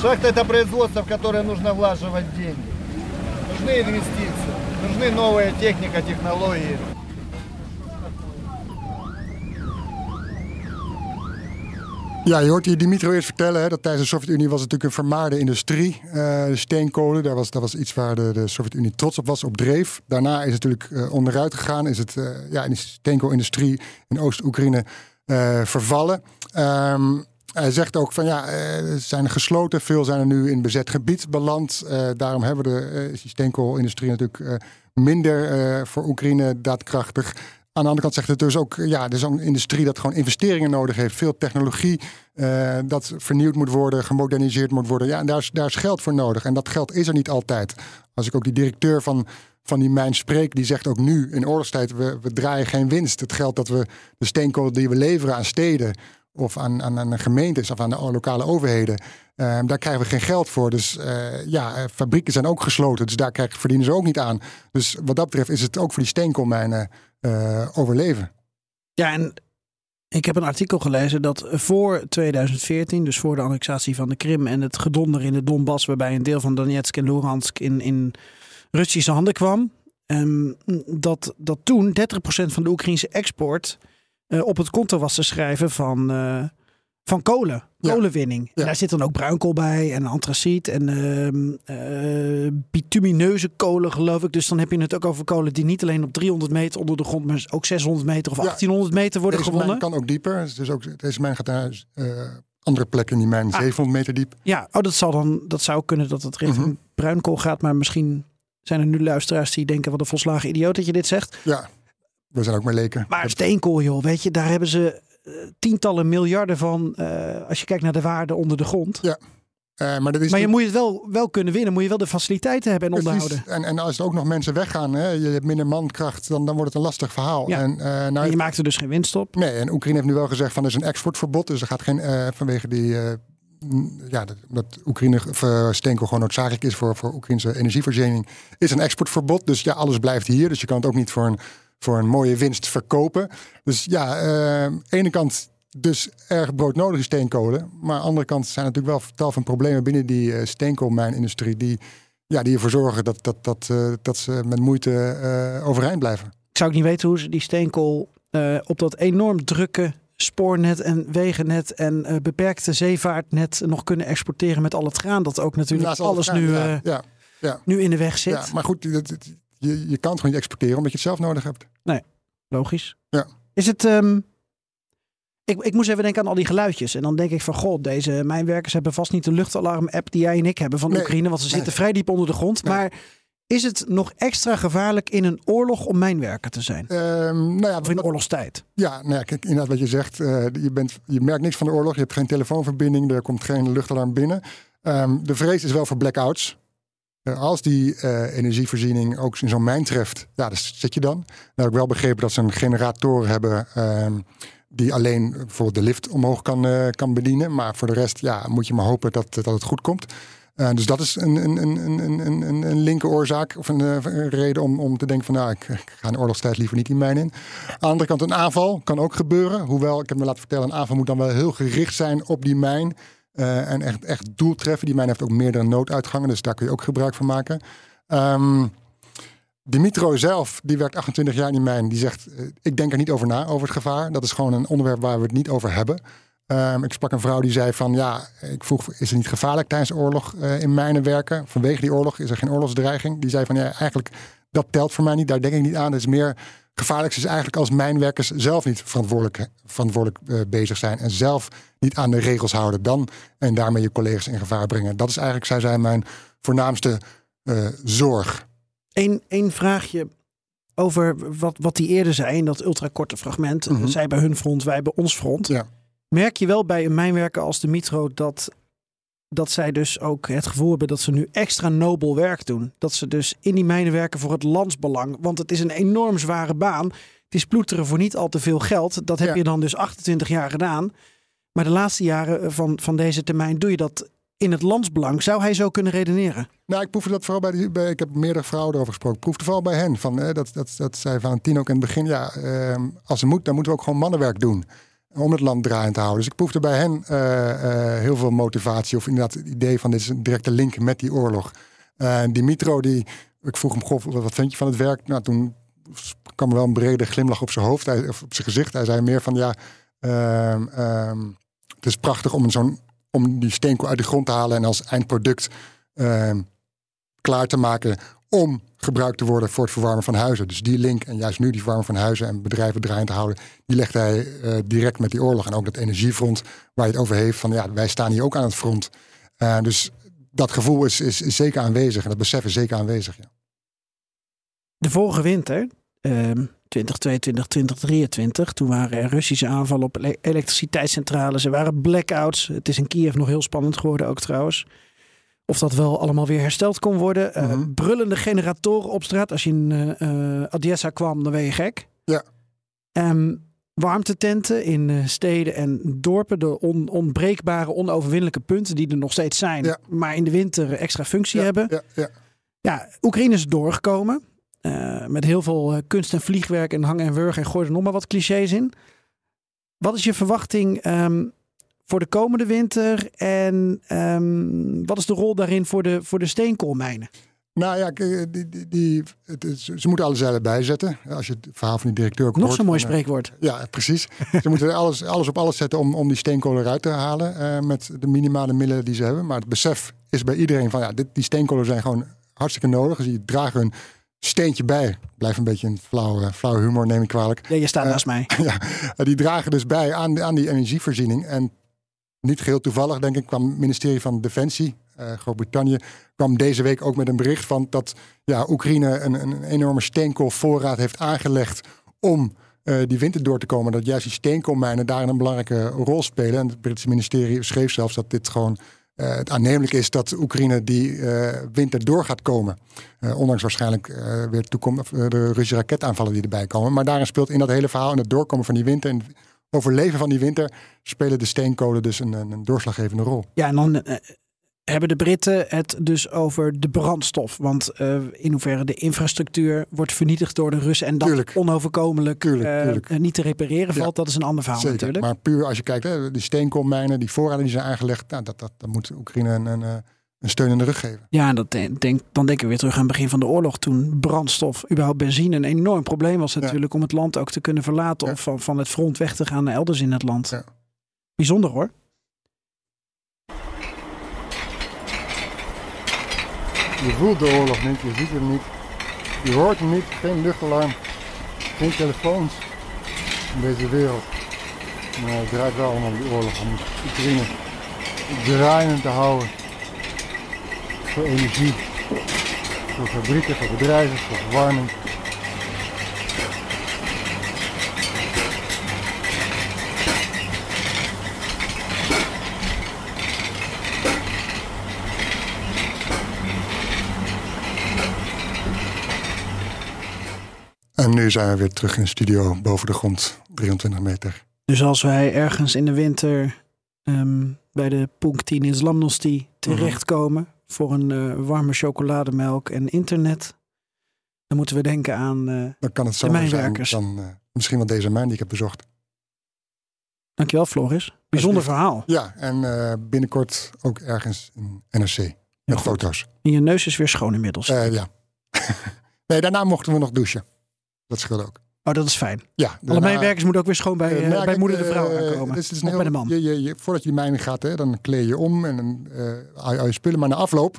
Шахта это производство, в которое нужно влаживать деньги. Нужны инвестиции. Нужны новая техника, технологии. Ja, je hoort hier Dimitro eerst vertellen hè, dat tijdens de Sovjet-Unie was het natuurlijk een vermaarde industrie. Uh, steenkolen, daar was, dat was iets waar de, de Sovjet-Unie trots op was, op dreef. Daarna is het natuurlijk uh, onderuit gegaan. Is het uh, ja, in de steenkoolindustrie in Oost-Oekraïne vervallen. Um, hij zegt ook van ja, ze zijn gesloten. Veel zijn er nu in bezet gebied beland. daarom hebben we de steenkoolindustrie natuurlijk minder voor Oekraïne daadkrachtig. Aan de andere kant zegt het dus ook, ja, er is een industrie dat gewoon investeringen nodig heeft. Veel technologie uh, dat vernieuwd moet worden, gemoderniseerd moet worden. Ja, en daar is, daar is geld voor nodig. En dat geld is er niet altijd. Als ik ook die directeur van, van die mijn spreek, die zegt ook nu in oorlogstijd, we, we draaien geen winst. Het geld dat we, de steenkool die we leveren aan steden of aan, aan, aan gemeentes of aan de lokale overheden, uh, daar krijgen we geen geld voor. Dus uh, ja, fabrieken zijn ook gesloten, dus daar krijgen, verdienen ze ook niet aan. Dus wat dat betreft is het ook voor die steenkoolmijnen uh, overleven. Ja, en ik heb een artikel gelezen dat voor 2014, dus voor de annexatie van de Krim en het gedonder in de Donbass, waarbij een deel van Donetsk en Luhansk in, in Russische handen kwam, um, dat, dat toen 30% van de Oekraïnse export uh, op het konto was te schrijven van, uh, van kolen, kolenwinning. Ja. En daar zit dan ook bruinkool bij en antraciet en uh, bitumineuze kolen geloof ik. Dus dan heb je het ook over kolen die niet alleen op 300 meter onder de grond, maar ook 600 meter of ja. 1800 meter worden deze gewonnen. Kan ook dieper. Dus ook, deze mijn gaat naar andere plekken in die mijn, ah. 700 meter diep. Ja, oh, dat, zal dan, dat zou kunnen dat het richting -hmm. bruinkool gaat, maar misschien zijn er nu luisteraars die denken wat een volslagen idioot dat je dit zegt. Ja, we zijn ook maar leken. Maar steenkool joh, weet je, daar hebben ze tientallen miljarden van, uh, als je kijkt naar de waarde onder de grond. Ja. Uh, maar dat is maar je moet het wel, wel kunnen winnen, moet je wel de faciliteiten hebben en onderhouden. En, en als er ook nog mensen weggaan, hè, je hebt minder mankracht, dan, dan wordt het een lastig verhaal. Ja. En, uh, nou, en je maakt er dus geen winst op. Nee, en Oekraïne heeft nu wel gezegd van er is een exportverbod, dus er gaat geen vanwege die. ja, dat, dat Oekraïne steenkool gewoon noodzakelijk is voor, voor Oekraïnse energievoorziening, is een exportverbod. Dus ja, alles blijft hier. Dus je kan het ook niet voor een voor een mooie winst verkopen. Dus ja, uh, aan de ene kant dus erg broodnodige steenkolen. Maar aan de andere kant zijn er natuurlijk wel tal van problemen binnen die uh, steenkoolmijnindustrie. Die, ja, die ervoor zorgen dat, dat, dat, uh, dat ze met moeite uh, overeind blijven. Ik zou ook niet weten hoe ze die steenkool op dat enorm drukke spoornet en wegennet en beperkte zeevaartnet nog kunnen exporteren met al het graan. Dat ook natuurlijk alles nu, ja, ja, ja. nu in de weg zit. Ja, maar goed, dat, je, je kan het gewoon niet exporteren omdat je het zelf nodig hebt. Nee, logisch. Ja. Is het. Um, ik, ik moest even denken aan al die geluidjes. En dan denk ik van, god, deze mijnwerkers hebben vast niet de luchtalarm-app die jij en ik hebben van nee, Oekraïne. Want ze zitten vrij diep onder de grond. Nee. Maar is het nog extra gevaarlijk in een oorlog om mijnwerker te zijn? Um, nou ja, of in oorlogstijd? Ja, nou ja, kijk, inderdaad wat je zegt. Uh, je, bent, je merkt niks van de oorlog. Je hebt geen telefoonverbinding. Er komt geen luchtalarm binnen. Um, de vrees is wel voor blackouts. Als die uh, energievoorziening ook in zo'n mijn treft, ja, daar zit je dan. Dan heb ik wel begrepen dat ze een generator hebben uh, die alleen bijvoorbeeld de lift omhoog kan, uh, kan bedienen. Maar voor de rest ja, moet je maar hopen dat, dat het goed komt. Dus dat is een, een, een, een, een, een, linker oorzaak of een, reden om, om te denken van nou, ik, ik ga in oorlogstijd liever niet in mijn in. Aan de andere kant een aanval kan ook gebeuren. Hoewel, ik heb me laten vertellen, een aanval moet dan wel heel gericht zijn op die mijn. Uh, en echt, echt doel treffen. Die mijn heeft ook meerdere nooduitgangen, dus daar kun je ook gebruik van maken. Um, Dimitro zelf, die werkt 28 jaar in die mijn, die zegt: uh, Ik denk er niet over na, over het gevaar. Dat is gewoon een onderwerp waar we het niet over hebben. Um, ik sprak een vrouw die zei: van ja, ik vroeg, is het niet gevaarlijk tijdens de oorlog uh, in mijnen werken? Vanwege die oorlog is er geen oorlogsdreiging. Die zei van ja, eigenlijk dat telt voor mij niet, daar denk ik niet aan. Het is meer gevaarlijkste is eigenlijk als mijnwerkers zelf niet verantwoordelijk, verantwoordelijk uh, bezig zijn en zelf niet aan de regels houden dan en daarmee je collega's in gevaar brengen. Dat is eigenlijk, zij zijn mijn voornaamste uh, zorg. Eén, één vraagje over wat, wat die eerder zei in dat ultrakorte fragment. Mhm. Zij bij hun front, wij bij ons front. Ja. Merk je wel bij een mijnwerker als de Mitro dat dat zij dus ook het gevoel hebben dat ze nu extra nobel werk doen. Dat ze dus in die mijnen werken voor het landsbelang. Want het is een enorm zware baan. Het is ploeteren voor niet al te veel geld. Dat heb Ja. je dan dus 28 jaar gedaan. Maar de laatste jaren van, van deze termijn doe je dat in het landsbelang. Zou hij zo kunnen redeneren? Nou, ik proefde dat vooral bij, die, bij ik heb meerdere vrouwen erover gesproken. Ik proefde vooral bij hen. Van, eh, dat, dat, dat zei Valentino ook in het begin. Ja, eh, als het moet, dan moeten we ook gewoon mannenwerk doen. Om het land draaiend te houden. Dus ik proefde bij hen uh, uh, heel veel motivatie. Of inderdaad het idee van dit is een directe link met die oorlog. Uh, Dimitro die ik vroeg hem, goh, wat, vind je van het werk? Nou, toen kwam er wel een brede glimlach op zijn hoofd, of op zijn gezicht. Hij zei meer van, ja, ehm, ehm, het is prachtig om, zo'n, om die steenkool uit de grond te halen en als eindproduct ehm, klaar te maken om gebruikt te worden voor het verwarmen van huizen. Dus die link en juist nu die verwarmen van huizen en bedrijven draaiend houden, die legt hij eh, direct met die oorlog. En ook dat energiefront waar je het over heeft van ja, wij staan hier ook aan het front. Eh, dus dat gevoel is, is, zeker aanwezig en dat besef is zeker aanwezig. Ja. De vorige winter, ehm 2022, 2023, toen waren er Russische aanvallen op ele- elektriciteitscentrales. Er waren blackouts. Het is in Kiev nog heel spannend geworden ook trouwens. Of dat wel allemaal weer hersteld kon worden. Eh, Mhm. brullende generatoren op straat. Als je in eh, Odessa kwam, dan ben je gek. Ja. Ehm, warmtetenten in steden en dorpen. De on- onbreekbare, onoverwinnelijke punten die er nog steeds zijn. Ja. Maar in de winter extra functie hebben. Ja, ja. Ja, Oekraïne is doorgekomen. Met heel veel kunst en vliegwerk en hang en wurg. En gooi er nog maar wat clichés in. Wat is je verwachting ehm, voor de komende winter? En ehm, wat is de rol daarin voor de, voor de steenkoolmijnen? Nou ja, k- die, die, die, het is- ze moeten alle zeilen bijzetten. Als je het verhaal van die directeur ook Nog hoort. zo'n mooi eh, spreekwoord. Ja, precies. ze moeten alles, alles op alles zetten om, om die steenkolen eruit te halen. eh, met de minimale middelen die ze hebben. Maar het besef is bij iedereen van ja, dit, die steenkolen zijn gewoon hartstikke nodig. Dus die dragen hun steentje bij. Blijf een beetje een flauw, eh, flauw humor, neem ik kwalijk. Ja, je staat Eh, naast mij. ja, eh, die dragen dus bij aan, aan die energievoorziening. En niet geheel toevallig, denk ik, kwam het ministerie van Defensie, eh, Groot-Brittannië, kwam deze week ook met een bericht van dat ja, Oekraïne een, een enorme steenkoolvoorraad heeft aangelegd om eh, die winter door te komen. Dat juist die steenkoolmijnen daarin een belangrijke rol spelen. En het Britse ministerie schreef zelfs dat dit gewoon eh, het aannemelijk is dat Oekraïne die winter door gaat komen. Ondanks waarschijnlijk weer toekom, de Russische raketaanvallen die erbij komen. Maar daarin speelt in dat hele verhaal en het doorkomen van die winter en overleven van die winter spelen de steenkolen dus een, een, doorslaggevende rol. Ja, en dan eh, hebben de Britten het dus over de brandstof. Want eh, in hoeverre de infrastructuur wordt vernietigd door de Russen. En dat Tuurlijk. onoverkomelijk Tuurlijk, tuurlijk. niet te repareren Ja. valt. Dat is een ander verhaal Zeker. natuurlijk. Maar puur als je kijkt, hè, die steenkoolmijnen, die voorraden die zijn aangelegd, nou, dat, dat, dat moet Oekraïne een, een, een steun in de rug geven. Ja, dat denk, dan denken we weer terug aan het begin van de oorlog. Toen brandstof, überhaupt benzine, een enorm probleem was natuurlijk. Om het land ook te kunnen verlaten. Ja. Of van, van het front weg te gaan naar elders in het land. Ja. Bijzonder hoor. Je voelt de oorlog niet, je ziet hem niet, je hoort hem niet, geen luchtalarm, geen telefoons in deze wereld. Maar het draait wel om die oorlog, om Oekraïne draaiende te houden. Voor energie, voor fabrieken, voor bedrijven, voor verwarming. En nu zijn we weer terug in de studio boven de grond, 23 meter. Dus als wij ergens in de winter ehm, bij de Punktine in Zlamnosti terechtkomen. Voor een eh, warme chocolademelk en internet. Dan moeten we denken aan... eh, Dan kan het De zo zijn dan eh, misschien wel deze mijn die ik heb bezocht. dankjewel Floris. Bijzonder verhaal. Ja, en binnenkort ook ergens in NRC met goed. foto's. En je neus is weer schoon inmiddels. Ja. nee, daarna mochten we nog douchen. Dat scheelde ook. Oh, dat is fijn. Ja, Alle medewerkers moeten ook weer schoon bij, Eh, eh, bij moeder de vrouw eh, aankomen. is heel- bij de man. Je, je, je- voordat je mijnen gaat, hè, dan kleed je om en dan haal je- je spullen. Maar na afloop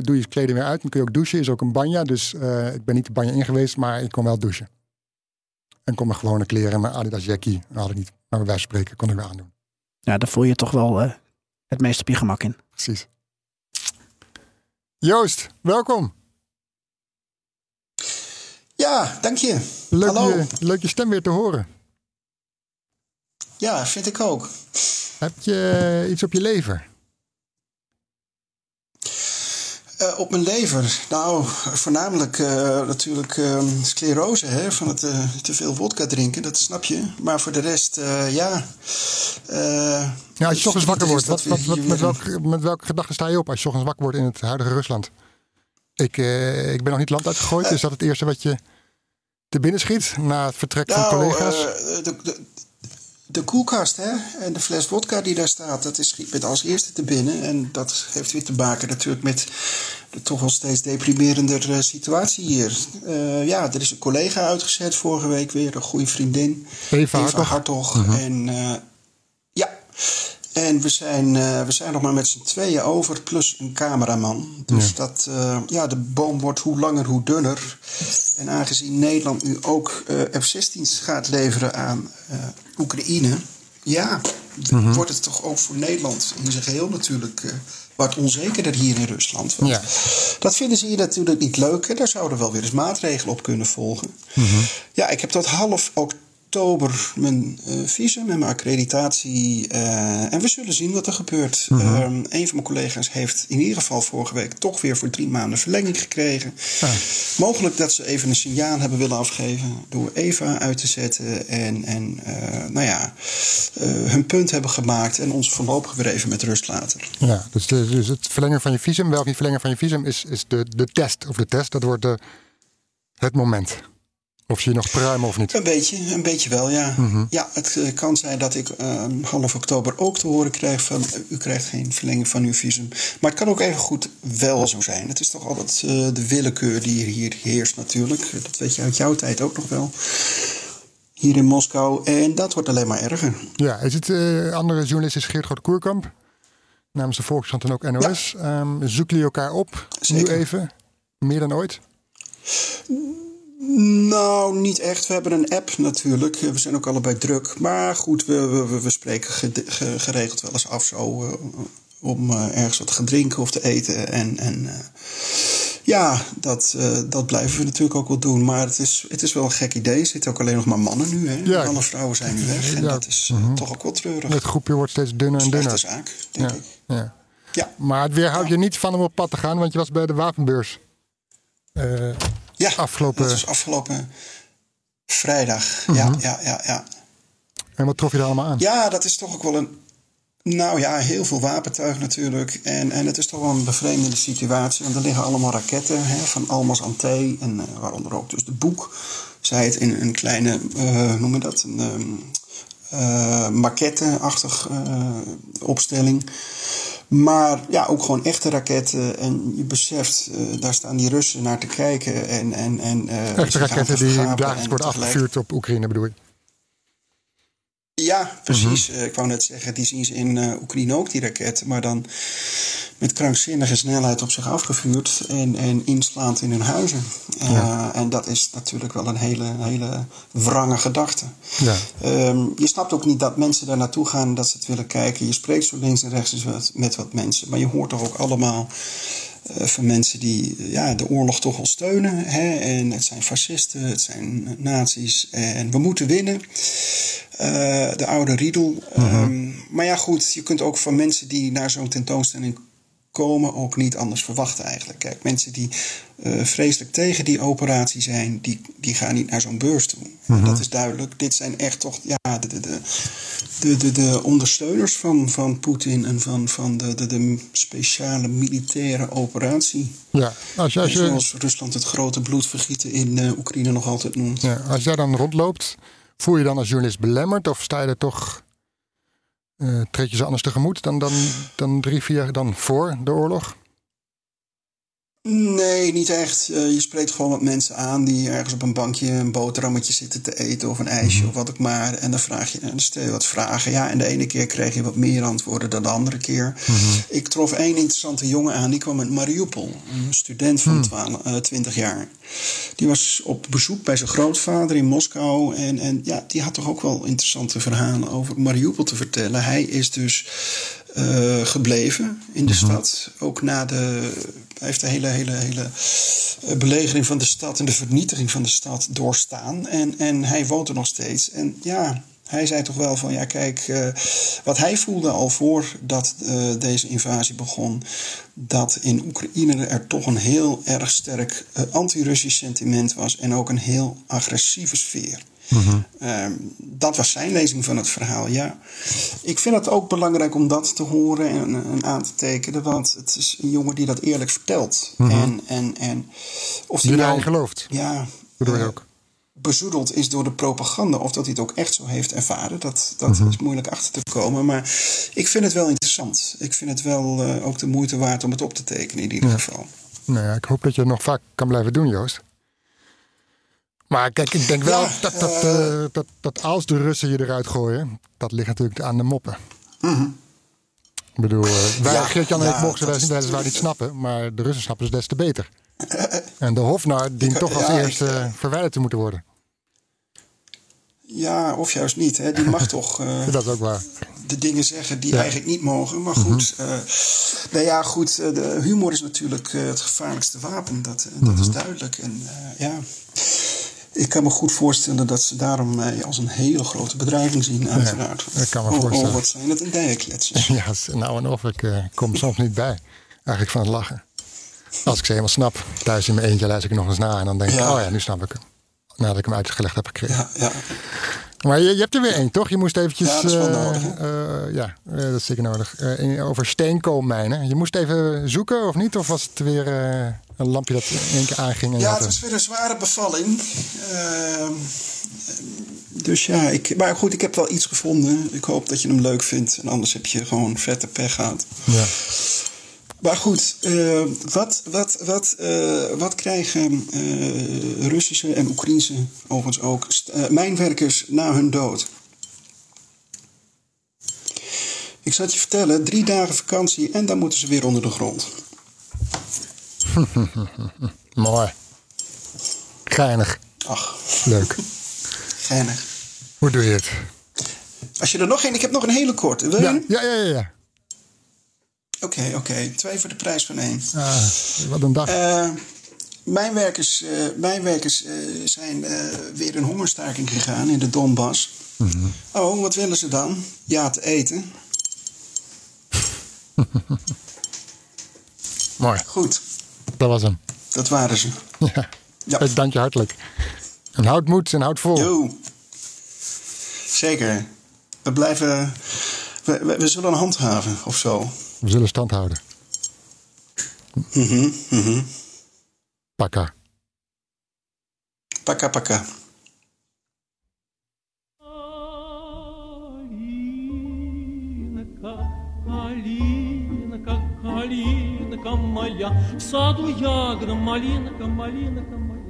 doe je kleding weer uit. Dan kun je ook douchen. Is ook een banja. Dus ik ben niet de banja in geweest, maar ik kon wel douchen. En kon mijn gewone kleren, mijn Adidas jackie, had ik niet. Maar bij wijze van spreken kon ik weer aandoen. Ja, daar voel je toch wel het meest op je gemak in. Precies. Joost, welkom. Ja, dank je. Leuk, Hallo. Je, leuk je stem weer te horen. Ja, vind ik ook. Heb je eh, iets op je lever? Eh, op mijn lever. Nou, voornamelijk eh, natuurlijk ehm, sclerose hè, van het te veel wodka drinken, dat snap je. Maar voor de rest, ja. Ja, als je ochtends wakker wordt, wat, wat, met, welke, met welke gedachten sta je op als je ochtends wakker wordt in het huidige Rusland? Ik, ik ben nog niet land uitgegooid. Is dat het eerste wat je te binnen schiet na het vertrek van Nou, collega's? eh, de, de, de koelkast hè? en de fles vodka die daar staat, dat is, schiet met als eerste te binnen. En dat heeft weer te maken natuurlijk met de toch wel steeds deprimerender eh, situatie hier. Eh, ja, er is een collega uitgezet vorige week weer, een goede vriendin. Eva Hartog. Hartog. Mhm. En ja, en we zijn, eh, we zijn nog maar met z'n tweeën over, plus een cameraman. Dus Ja. dat, eh, ja, de boom wordt hoe langer hoe dunner. En aangezien Nederland nu ook eh, F-16's gaat leveren aan Oekraïne, ja, Mhm. wordt het toch ook voor Nederland in zijn geheel natuurlijk wat onzekerder hier in Rusland. Want Ja. Dat vinden ze hier natuurlijk niet leuk. En daar zouden wel weer eens maatregelen op kunnen volgen. Mhm. Ja, ik heb tot half oktober mijn eh, visum en mijn accreditatie. eh, en we zullen zien wat er gebeurt. Ehm, een van mijn collega's heeft in ieder geval vorige week toch weer voor drie maanden verlenging gekregen. Mogelijk dat ze even een signaal hebben willen afgeven door Eva uit te zetten. En, en eh, nou ja, hun punt hebben gemaakt en ons voorlopig weer even met rust laten. Ja, dus, de- dus het verlengen van je visum, wel of niet verlengen van je visum, is, is de, de test. Of de test, dat wordt de, het moment. Of ze je nog pruimen of niet. Een beetje, een beetje wel, ja. Mhm. Ja, het eh, kan zijn dat ik eh, half oktober ook te horen krijg van... eh, u krijgt geen verlenging van uw visum. Maar het kan ook even goed wel zo zijn. Het is toch altijd eh, de willekeur die hier heerst natuurlijk. Dat weet je uit jouw tijd ook nog wel. Hier in Moskou. En dat wordt alleen maar erger. Ja, is het andere journalist is Geert Groot-Koerkamp. Namens de Volkskrant en ook NOS. Ehm, zoeken jullie elkaar op? Zeker. Nu even? Meer dan ooit? Nou, niet echt. We hebben een app natuurlijk. We zijn ook allebei druk. Maar goed, we, we, we- we spreken geregeld wel eens af zo. eh, om eh, ergens wat te gaan drinken of te eten. En, en eh, ja, dat, eh, dat blijven we natuurlijk ook wel doen. Maar het is, het is wel een gek idee. Er zitten ook alleen nog maar mannen nu. Hè? Ja. Alle vrouwen zijn nu weg. En Ja. dat is Mhm. toch ook wel treurig. Het groepje wordt steeds dunner en dunner. Slechte zaak, denk ja. ik. Ja. Ja. Maar het weerhoudt je niet van om op pad te gaan, want je was bij de wapenbeurs. Ja, afgelopen. dat is afgelopen vrijdag. Mhm. Ja, ja, ja, ja. En wat trof je er allemaal aan? Ja, dat is toch ook wel een. Nou ja, heel veel wapentuig natuurlijk. En, en het is toch wel een bevreemdende situatie. Want er liggen allemaal raketten hè, van Almas Ante. En eh, waaronder ook dus de boek. Zij het in een kleine, eh noem je dat? Een ehm, eh, maquette-achtig opstelling. Maar ja, ook gewoon echte raketten. En je beseft, eh, daar staan die Russen naar te kijken. En, en, en, eh, Echte raketten te die dagelijks en worden afgevuurd op Oekraïne, bedoel je? Ja, precies. Mhm. Eh, ik wou net zeggen, die zien ze in eh, Oekraïne ook, die raketten. Maar dan met krankzinnige snelheid op zich afgevuurd en, en inslaand in hun huizen. Eh, Ja. En dat is natuurlijk wel een hele, hele wrange gedachte. Ja. Ehm, je snapt ook niet dat mensen daar naartoe gaan, dat ze het willen kijken. Je spreekt zo links en rechts wat, met wat mensen. Maar je hoort toch ook allemaal van mensen die eh, ja, de oorlog toch wel steunen. Hè? En het zijn fascisten, het zijn nazi's. En we moeten winnen. Eh, de oude riedel. Ehm, maar ja, goed, je kunt ook van mensen die naar zo'n tentoonstelling komen ook niet anders verwachten eigenlijk. Kijk, mensen die eh, vreselijk tegen die operatie zijn, die, die gaan niet naar zo'n beurs toe. Mhm. Dat is duidelijk. Dit zijn echt toch ja, de, de, de, de, de, de ondersteuners van, van Poetin en van, van de, de, de speciale militaire operatie. Ja, als je, als je, Zoals Rusland het grote bloedvergieten in eh, Oekraïne nog altijd noemt. ja, als jij dan rondloopt, voel je dan als journalist belemmerd? Of sta je er toch, treed je ze anders tegemoet dan, dan, dan drie, vier jaar dan voor de oorlog? Nee, niet echt. Eh, je spreekt gewoon wat mensen aan die ergens op een bankje een boterhammetje zitten te eten of een ijsje of wat ook maar. En dan vraag je, en dan stel je wat vragen. Ja, en de ene keer kreeg je wat meer antwoorden dan de andere keer. Ik trof één interessante jongen aan, die kwam uit Mariupol. Een student van 12, eh, 20 jaar. Die was op bezoek bij zijn grootvader in Moskou. En, en ja, die had toch ook wel interessante verhalen over Mariupol te vertellen. Hij is dus eh, gebleven in de stad. Ook na de. Hij heeft de hele, hele, hele eh, belegering van de stad en de vernietiging van de stad doorstaan. En, en hij woont er nog steeds. En ja. Hij zei toch wel van, ja kijk, eh, wat hij voelde al voordat eh, deze invasie begon, dat in Oekraïne er toch een heel erg sterk anti-Russisch sentiment was en ook een heel agressieve sfeer. Ehm, dat was zijn lezing van het verhaal, ja. Ik vind het ook belangrijk om dat te horen en, en aan te tekenen, want het is een jongen die dat eerlijk vertelt. Mhm. En, en, en of Die die daarin nou, gelooft, ja, bedoel je eh, ook? bezoedeld is door de propaganda of dat hij het ook echt zo heeft ervaren. Dat, dat Mhm. is moeilijk achter te komen. Maar ik vind het wel interessant. Ik vind het wel eh, ook de moeite waard om het op te tekenen in ieder Ja. geval. Nou ja, ik hoop dat je het nog vaak kan blijven doen, Joost. Maar kijk, ik denk wel Ja, dat, dat, eh, dat, dat als de Russen je eruit gooien, dat ligt natuurlijk aan de moppen. Ik bedoel, eh, wij, Ja, Geert-Jan en ja, ik mochten dat weliswaar niet snappen, maar de Russen snappen dus des te beter. En de Hofnar dient toch als eerste verwijderd te moeten worden. Ja, of juist niet. Hè. Die mag toch eh, Dat is ook waar. de dingen zeggen die Ja. eigenlijk niet mogen. Maar goed, eh nou ja, goed de humor is natuurlijk het gevaarlijkste wapen. Dat, dat is duidelijk. En ja, ik kan me goed voorstellen dat ze daarom mij als een hele grote bedreiging zien, uiteraard. ik kan me Oh, voorstellen. Oh, wat zijn het een dijenkletsers. Ja, nou en of. Ik eh, kom soms niet bij. Eigenlijk van het lachen. Als ik ze helemaal snap. Thuis in mijn eentje luister ik nog eens na. En dan denk ik, Ja. oh ja, nu snap ik hem. Nadat ik hem uitgelegd heb gekregen. Ja, ja. Maar je, je hebt er weer één, toch? Je moest eventjes... Ja, dat is wel eh, nodig, eh, ja, eh, dat is zeker nodig. In- over steenkoolmijnen. Je moest even zoeken, of niet? Of was het weer een lampje dat in één keer aanging? En Ja, het was weer een zware bevalling. Ehm, dus ja, ik, maar goed, ik heb wel iets gevonden. Ik hoop dat je hem leuk vindt. En anders heb je gewoon vette pech gehad. ja. Maar goed, eh, wat, wat, wat, eh, wat krijgen eh, Russische en Oekraïnse, overigens ook, mijnwerkers na hun dood? Ik zal het je vertellen, drie dagen vakantie en dan moeten ze weer onder de grond. Mooi. Geinig. Ach, Leuk. geinig. Hoe doe je het? Als je er nog één, ik heb nog een hele korte. Wil je? Ja, hem? ja, ja. Oké, oké. Twee voor de prijs van één. Ah, wat een dag. Eh, mijnwerkers eh, mijnwerkers eh, zijn weer in hongerstaking gegaan in de Donbass. Mhm. Oh, wat willen ze dan? Ja, te eten. Mooi. Goed, Dat was hem. dat waren ze. Ja. Ja. Dank je hartelijk. En houd moed en houd vol. Jo. Zeker. We blijven. We, we, we zullen handhaven of zo. we zullen stand houden. Mm -hmm, mm -hmm. Пока. Пока-пока. Калинка, моя, в саду ягода, малинка, малинка моя.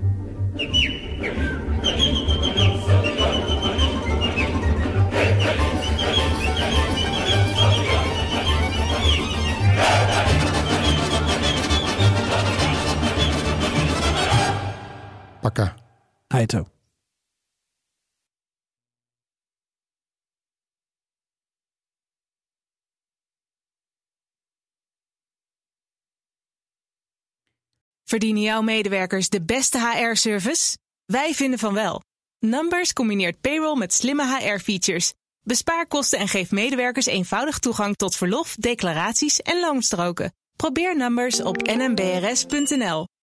Pakka. Heito. Verdienen jouw medewerkers de beste HR-service? Wij vinden van wel. Numbers combineert payroll met slimme HR-features. Bespaar kosten en geef medewerkers eenvoudig toegang tot verlof, declaraties en loonstroken. Probeer Numbers op nmbrs.nl.